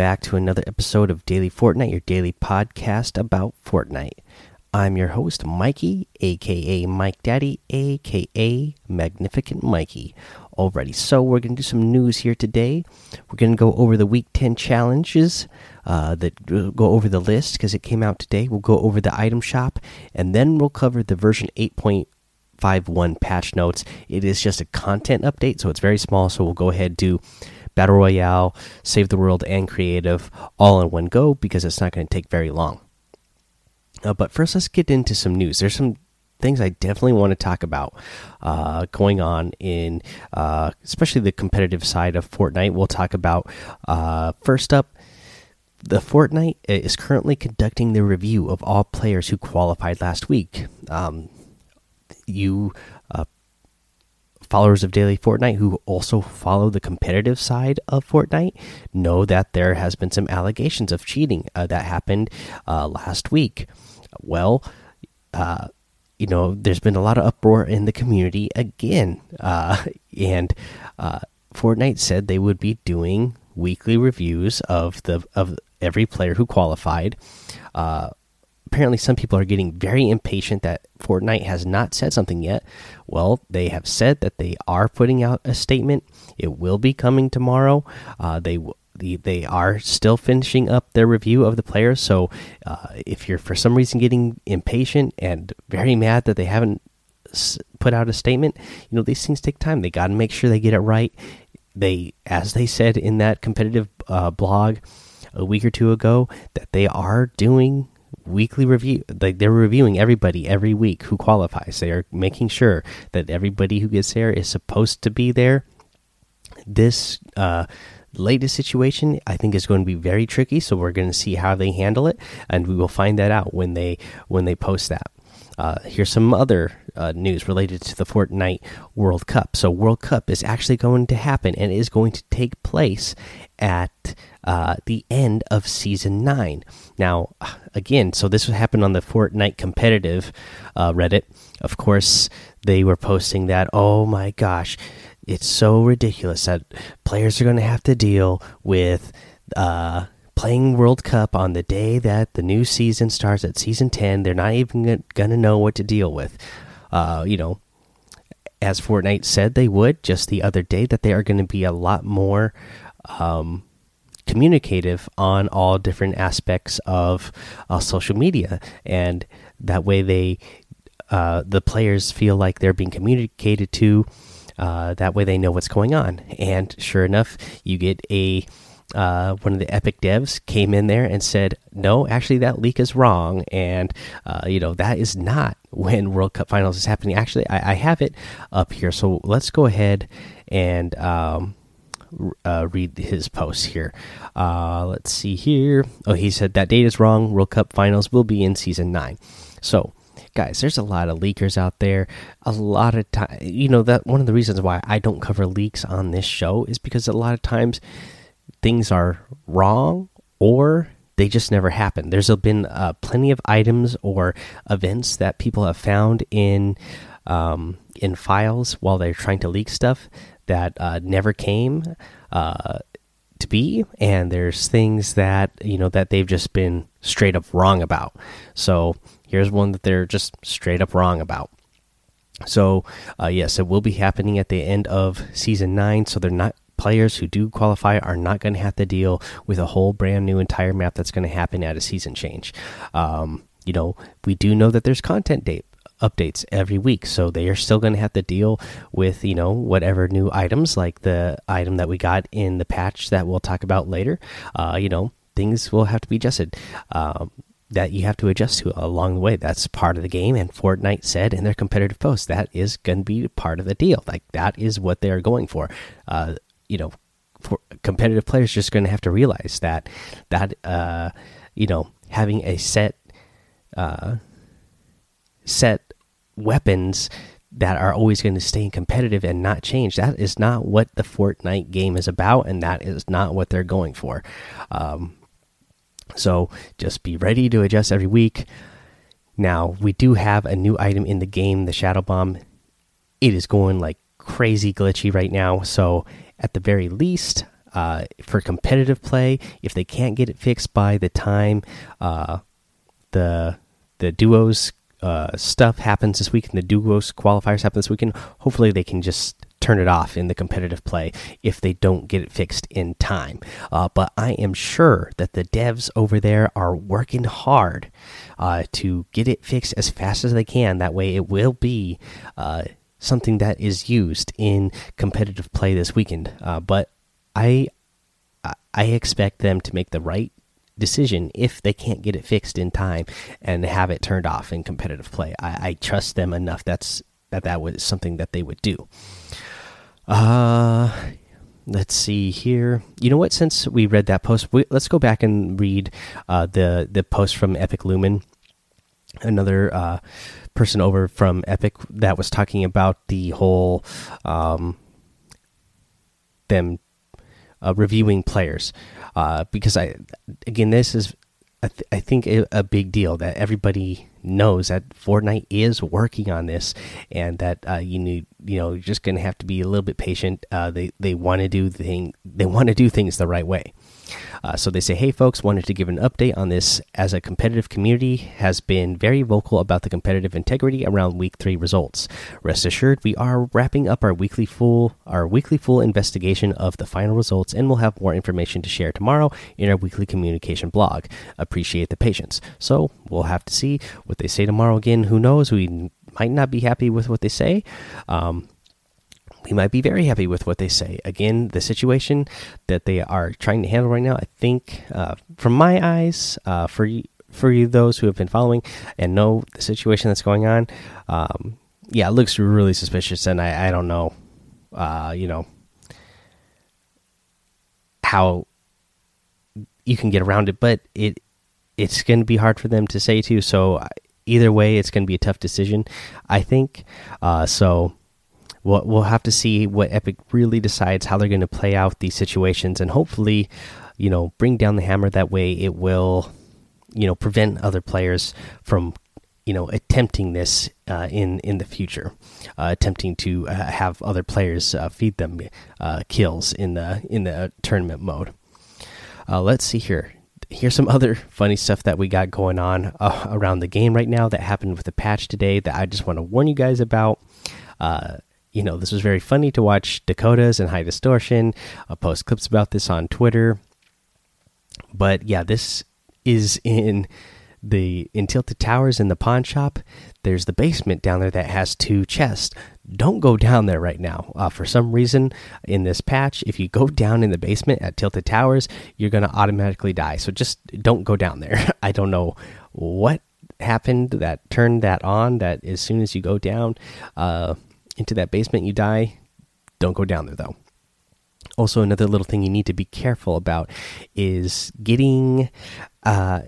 Back to another episode of Daily Fortnite, your daily podcast about Fortnite. I'm your host, Mikey, aka Mike Daddy, aka Magnificent Mikey. Alrighty, so we're going to do some news here today. We're going to go over the Week 10 challenges uh, that go over the list because it came out today. We'll go over the item shop, and then we'll cover the version 8.51 patch notes. It is just a content update, so it's very small, so we'll go ahead do battle royale, save the world, and creative all in one go because it's not going to take very long. Uh, but first, let's get into some news. There's some things I definitely want to talk about uh, going on in, uh, especially the competitive side of Fortnite. We'll talk about uh, first up. The Fortnite is currently conducting the review of all players who qualified last week. Um, you uh, followers of Daily Fortnite who also follow the competitive side of Fortnite know that there has been some allegations of cheating uh, that happened uh, last week. Well, uh, you know, there's been a lot of uproar in the community again, uh, and uh, Fortnite said they would be doing weekly reviews of the of every player who qualified. Apparently some people are getting very impatient that Fortnite has not said something yet. Well, they have said that they are putting out a statement. It will be coming tomorrow. Uh, they the, they are still finishing up their review of the players. So uh, if you're for some reason getting impatient and very mad that they haven't put out a statement, you know these things take time. They got to make sure they get it right. They, as they said in that competitive uh, blog a week or two ago, that they are doing weekly review like they're reviewing everybody every week who qualifies. They are making sure that everybody who gets there is supposed to be there. This uh latest situation i think is going to be very tricky so we're going to see how they handle it and we will find that out when they when they post that uh, here's some other uh, news related to the Fortnite World Cup. So, World Cup is actually going to happen and is going to take place at uh, the end of season nine. Now, again, so this happened on the Fortnite competitive uh, Reddit. Of course, they were posting that. Oh my gosh, it's so ridiculous that players are going to have to deal with uh, playing World Cup on the day that the new season starts at season 10. They're not even going to know what to deal with. Uh, you know, as Fortnite said they would just the other day, that they are going to be a lot more um, communicative on all different aspects of uh, social media. And that way, they uh, the players feel like they're being communicated to. Uh, that way, they know what's going on. And sure enough, you get a uh, one of the Epic devs came in there and said, "No, actually, that leak is wrong, and uh, you know that is not when World Cup Finals is happening." Actually, I, I have it up here, so let's go ahead and um, uh, read his post here. Uh, let's see here. Oh, he said that date is wrong. World Cup Finals will be in season nine. So guys there's a lot of leakers out there a lot of time you know that one of the reasons why i don't cover leaks on this show is because a lot of times things are wrong or they just never happen. There's been uh, plenty of items or events that people have found in um, in files while they're trying to leak stuff that uh, never came uh, to be, and there's things that you know that they've just been straight up wrong about. So here's one that they're just straight up wrong about. So uh, yes, it will be happening at the end of season nine. So they're not players who do qualify are not going to have to deal with a whole brand new entire map that's going to happen at a season change. Um, you know, we do know that there's content date updates every week so they are still going to have to deal with you know whatever new items like the item that we got in the patch that we'll talk about later uh, you know things will have to be adjusted um, that you have to adjust to along the way. That's part of the game. And Fortnite said in their competitive post that is going to be part of the deal. Like that is what they are going for. Uh, you know, for competitive players just going to have to realize that that uh, you know having a set uh, set weapons that are always going to stay competitive and not change. That is not what the Fortnite game is about, and that is not what they're going for. Um, so just be ready to adjust every week. Now we do have a new item in the game, the Shadow Bomb. It is going like crazy glitchy right now, so at the very least, uh, for competitive play, if they can't get it fixed by the time uh, the the duos uh, stuff happens this week and the duos qualifiers happen this weekend, hopefully they can just turn it off in the competitive play if they don't get it fixed in time. Uh, but I am sure that the devs over there are working hard uh, to get it fixed as fast as they can. That way, it will be uh, something that is used in competitive play this weekend. Uh, but I I expect them to make the right decision if they can't get it fixed in time and have it turned off in competitive play. I, I trust them enough. That's that that was something that they would do. Uh, let's see here. You know what? Since we read that post, we, let's go back and read uh, the the post from Epic Lumen. Another uh, person over from Epic that was talking about the whole um, them uh, reviewing players uh, because I again this is I, th I think a, a, big deal that everybody knows that Fortnite is working on this and that uh, you need you know you're just gonna have to be a little bit patient. Uh, they they want to do thing they want to do things the right way. Uh, so they say, hey folks, wanted to give an update on this as a competitive community has been very vocal about the competitive integrity around week three results. Rest assured, we are wrapping up our weekly full our weekly full investigation of the final results, and we'll have more information to share tomorrow in our weekly communication blog. Appreciate the patience. So we'll have to see what they say tomorrow. Again, who knows? We might not be happy with what they say. Um, we might be very happy with what they say. Again, the situation that they are trying to handle right now, I think, uh, from my eyes, uh, for you, for you those who have been following and know the situation that's going on, um, yeah, it looks really suspicious, and I, I don't know, uh, you know, how you can get around it, but it it's going to be hard for them to say to. So either way, it's going to be a tough decision, I think. Uh, so we'll we'll have to see what Epic really decides how they're going to play out these situations, and hopefully, you know, bring down the hammer. That way, it will, you know, prevent other players from, you know, attempting this uh, in in the future, uh, attempting to uh, have other players uh, feed them uh, kills in the in the tournament mode. Uh, let's see here. Here's some other funny stuff that we got going on around the game right now that happened with the patch today that I just want to warn you guys about. Uh, you know, this was very funny to watch Dakotaz and High Distortion. I'll post clips about this on Twitter. But yeah, this is in the in Tilted Towers in the pawn shop. There's the basement down there that has two chests. Don't go down there right now. Uh, for some reason, in this patch, if you go down in the basement at Tilted Towers, you're going to automatically die. So just don't go down there. I don't know what happened that turned that on. That as soon as you go down, uh, into that basement, you die. Don't go down there though. Also, another little thing you need to be careful about is getting uh,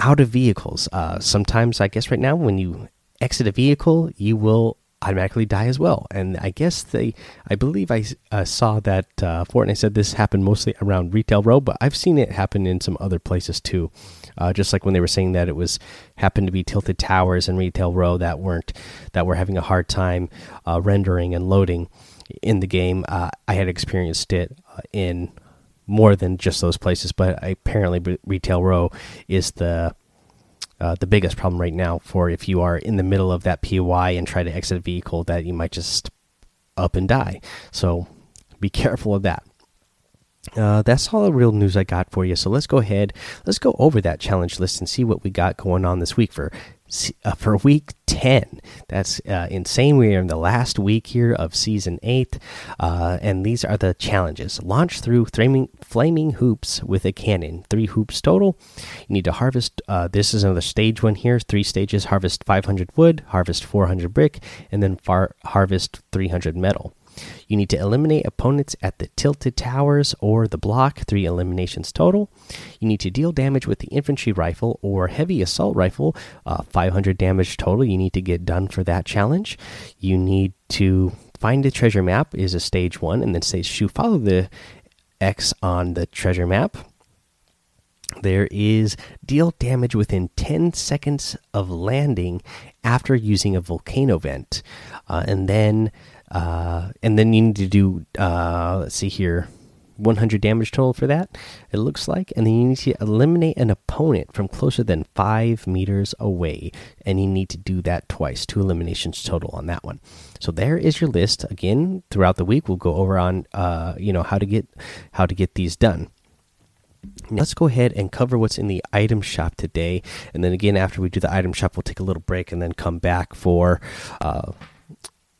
out of vehicles. Uh, sometimes, I guess, right now, when you exit a vehicle, you will automatically die as well. And I guess they, I believe I uh, saw that uh, Fortnite said this happened mostly around Retail Row, but I've seen it happen in some other places too. Uh, just like when they were saying that it was happened to be Tilted Towers and Retail Row that weren't that were having a hard time uh, rendering and loading in the game. Uh, I had experienced it uh, in more than just those places, but apparently Retail Row is the uh, the biggest problem right now for if you are in the middle of that POI and try to exit a vehicle that you might just up and die. So be careful of that. Uh, that's all the real news I got for you. So let's go ahead, let's go over that challenge list and see what we got going on this week for uh, for week 10. That's uh, insane. We are in the last week here of season 8. Uh, and these are the challenges launch through flaming, flaming hoops with a cannon. Three hoops total. You need to harvest. Uh, this is another stage one here. Three stages harvest 500 wood, harvest 400 brick, and then far, harvest 300 metal. You need to eliminate opponents at the tilted towers or the block, three eliminations total. You need to deal damage with the infantry rifle or heavy assault rifle, uh, 500 damage total. You need to get done for that challenge. You need to find the treasure map, is a stage one, and then stage two, follow the X on the treasure map. There is deal damage within 10 seconds of landing after using a volcano vent. Uh, and then uh, and then you need to do uh, let's see here 100 damage total for that, it looks like. And then you need to eliminate an opponent from closer than five meters away. And you need to do that twice, two eliminations total on that one. So there is your list. Again, throughout the week, we'll go over on, uh, you know, how to get how to get these done. Let's go ahead and cover what's in the item shop today, and then again after we do the item shop, we'll take a little break and then come back for, uh,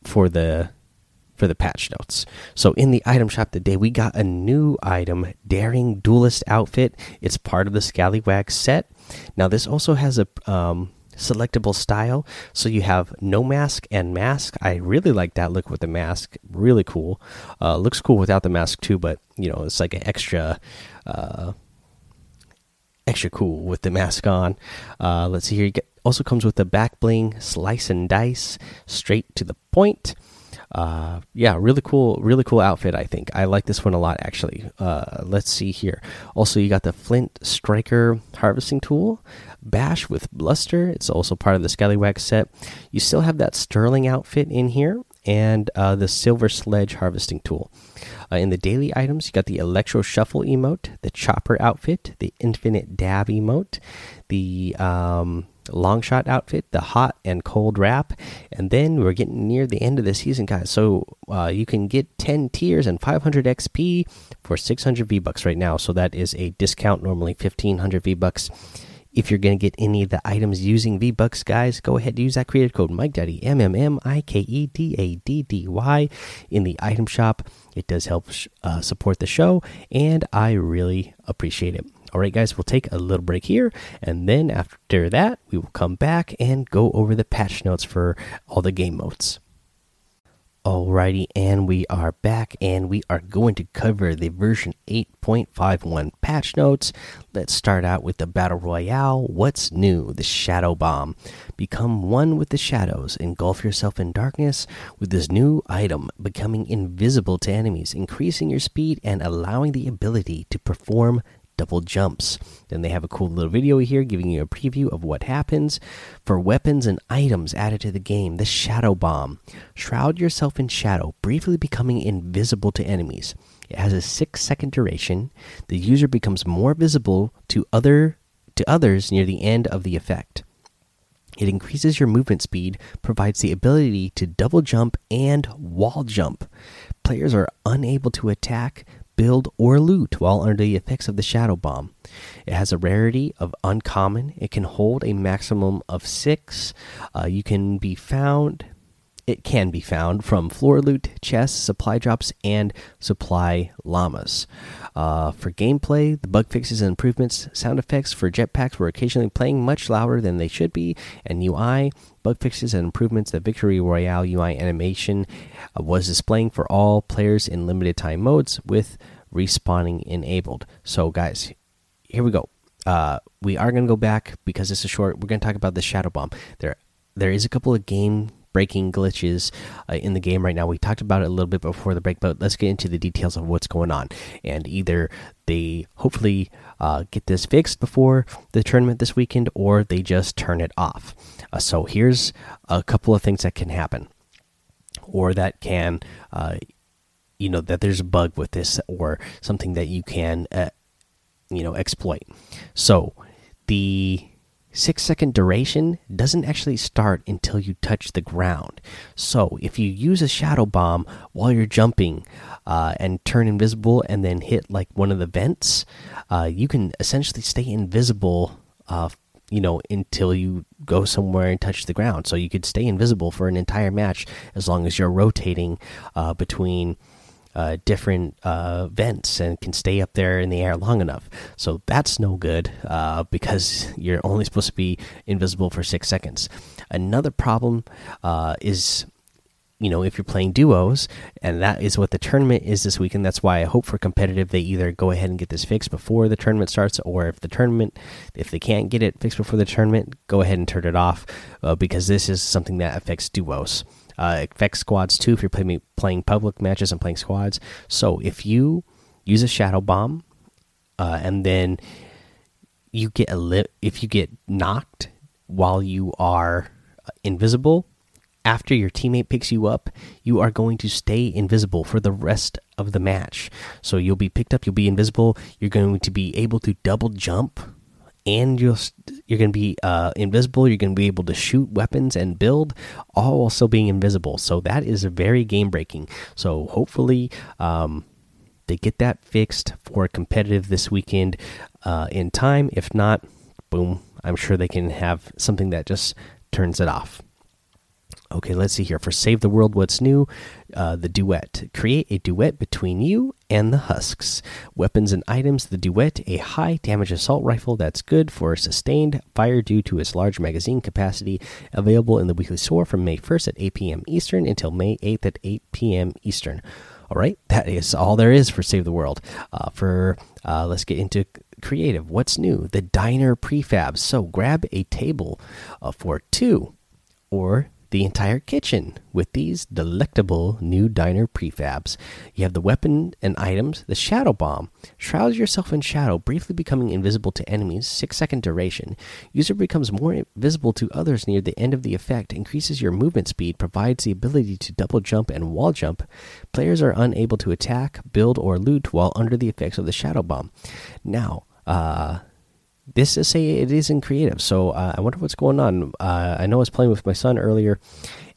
for the for the patch notes. So in the item shop today, we got a new item, Daring Duelist outfit. It's part of the Scallywag set. Now this also has a um, selectable style, so you have no mask and mask. I really like that look with the mask, really cool. Uh, looks cool without the mask too, but you know it's like an extra. Uh, extra cool with the mask on. Uh, let's see here. Get, also comes with the back bling, slice and dice, straight to the point uh, yeah, really cool, really cool outfit. I think I like this one a lot actually. Uh, let's see here. Also, you got the Flint Striker harvesting tool, Bash with Bluster. It's also part of the Scallywag set. You still have that Sterling outfit in here, and uh, the Silver Sledge harvesting tool. Uh, in the daily items, you got the Electro Shuffle emote, the Chopper outfit, the Infinite Dab emote, the um, long shot outfit, the hot and cold wrap, and then we're getting near the end of the season, guys. So uh, you can get 10 tiers and 500 XP for 600 V bucks right now. So that is a discount, normally 1500 V bucks. If you're going to get any of the items using V Bucks, guys, go ahead and use that creative code Mike Daddy M M M I K E D A D D Y in the item shop. It does help uh, support the show, and I really appreciate it. All right, guys, we'll take a little break here, and then after that, we will come back and go over the patch notes for all the game modes. Alrighty, and we are back, and we are going to cover the version 8.51 patch notes. Let's start out with the Battle Royale. What's new? The Shadow Bomb. Become one with the shadows. Engulf yourself in darkness with this new item, becoming invisible to enemies, increasing your speed, and allowing the ability to perform double jumps. Then they have a cool little video here giving you a preview of what happens. For weapons and items added to the game, the Shadow Bomb. Shroud yourself in shadow, briefly becoming invisible to enemies. It has a 6 second duration. The user becomes more visible to other to others near the end of the effect. It increases your movement speed, provides the ability to double jump and wall jump. Players are unable to attack, build, or loot while under the effects of the Shadow Bomb. It has a rarity of uncommon. It can hold a maximum of six. Uh, you can be found. It can be found from floor loot, chests, supply drops, and supply llamas. Uh, for gameplay, the bug fixes and improvements, sound effects for jetpacks were occasionally playing much louder than they should be, and UI bug fixes and improvements. The Victory Royale UI animation uh, was displaying for all players in limited time modes with respawning enabled. So, guys, here we go. Uh, we are going to go back because this is short. We're going to talk about the Shadow Bomb. There, there is a couple of game breaking glitches uh, in the game right now. We talked about it a little bit before the break, but let's get into the details of what's going on. And either they hopefully uh, get this fixed before the tournament this weekend, or they just turn it off. Uh, so here's a couple of things that can happen, or that can, uh, you know, that there's a bug with this, or something that you can, uh, you know, exploit. So the six second duration doesn't actually start until you touch the ground. So if you use a shadow bomb while you're jumping uh, and turn invisible and then hit like one of the vents, uh, you can essentially stay invisible. Uh, you know, until you go somewhere and touch the ground. So you could stay invisible for an entire match as long as you're rotating uh, between uh, different uh, vents and can stay up there in the air long enough. So that's no good uh, because you're only supposed to be invisible for six seconds. Another problem uh, is. You know, if you're playing duos, and that is what the tournament is this weekend. That's why I hope for competitive they either go ahead and get this fixed before the tournament starts, or if the tournament, if they can't get it fixed before the tournament, go ahead and turn it off uh, because this is something that affects duos. Uh, affects squads too if you're playing playing public matches and playing squads. So if you use a shadow bomb, uh, and then you get a li if you get knocked while you are invisible, after your teammate picks you up, you are going to stay invisible for the rest of the match. So you'll be picked up, you'll be invisible. You're going to be able to double jump, and you'll you're going to be uh, invisible. You're going to be able to shoot weapons and build, all while still being invisible. So that is very game breaking. So hopefully. Um, they get that fixed for competitive this weekend uh, in time. If not, boom, I'm sure they can have something that just turns it off. Okay, let's see here. For Save the World, what's new? Uh, the duet. Create a duet between you and the husks. Weapons and items. The duet, a high damage assault rifle that's good for sustained fire due to its large magazine capacity. Available in the weekly store from May 1st at 8 p.m. Eastern until May 8th at 8 p.m. Eastern. All right, that is all there is for Save the World. Uh, for uh, let's get into creative. What's new? The diner prefabs. So grab a table uh, for two, or the entire kitchen with these delectable new diner prefabs. You have the weapon and items, the shadow bomb. Shroud yourself in shadow, briefly becoming invisible to enemies, 6 second duration. User becomes more visible to others near the end of the effect, increases your movement speed, provides the ability to double jump and wall jump. Players are unable to attack, build, or loot while under the effects of the shadow bomb. Now, uh, this is say it isn't creative. So uh, i wonder what's going on. Uh, i know i was playing with my son earlier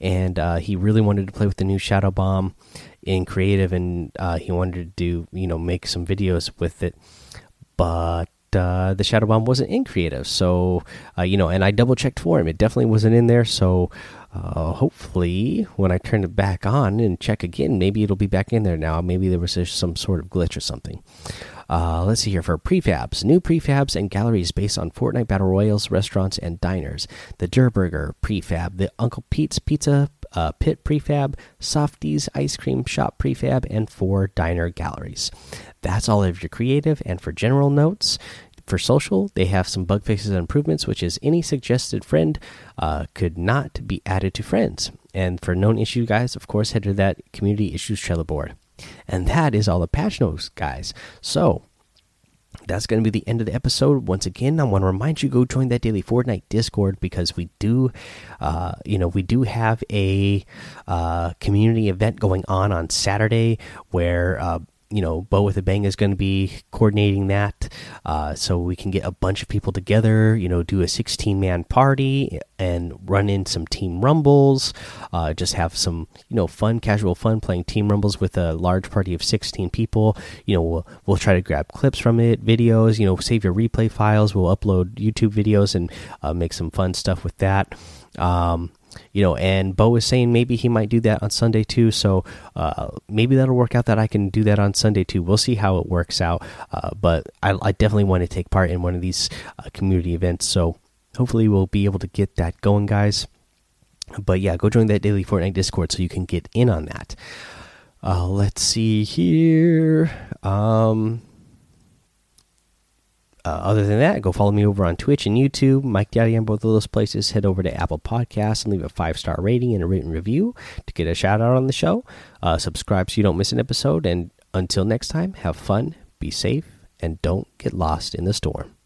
and uh, he really wanted to play with the new shadow bomb in creative and uh, he wanted to do you know make some videos with it. But uh, the shadow bomb wasn't in creative. So uh, you know and i double checked for him. It definitely wasn't in there. So hopefully when i turn it back on and check again maybe it'll be back in there now. Maybe there was some sort of glitch or something uh, let's see here for prefabs. New prefabs and galleries based on Fortnite Battle Royales, restaurants, and diners. The Durr Burger prefab, the Uncle Pete's Pizza uh, Pit prefab, Softies Ice Cream Shop prefab, and four diner galleries. That's all of your creative. And for general notes, for social, they have some bug fixes and improvements, which is any suggested friend uh, could not be added to friends. And for known issue guys, of course, head to that community issues Trello board. And that is all the patch notes, guys. So that's going to be the end of the episode. Once again, I want to remind you go join that daily Fortnite Discord because we do, uh, you know, we do have a uh, community event going on on Saturday where. Uh, you know, Bo with a Bang is going to be coordinating that, uh, so we can get a bunch of people together. You know, do a 16 man party and run in some team rumbles. Uh, just have some, you know, fun, casual fun playing team rumbles with a large party of 16 people. You know, we'll we'll try to grab clips from it, videos. You know, save your replay files. We'll upload YouTube videos and uh, make some fun stuff with that. Um, you know, and Bo is saying maybe he might do that on Sunday too. So uh, maybe that'll work out that I can do that on Sunday too. We'll see how it works out. Uh, but I, I, definitely want to take part in one of these uh, community events. So hopefully we'll be able to get that going, guys. But yeah, go join that daily Fortnite Discord so you can get in on that. Uh, let's see here. Um, uh, other than that, go follow me over on Twitch and YouTube, Mike Daddy on both of those places. Head over to Apple Podcasts and leave a five star rating and a written review to get a shout out on the show. Uh, subscribe so you don't miss an episode. And until next time, have fun, be safe, and don't get lost in the storm.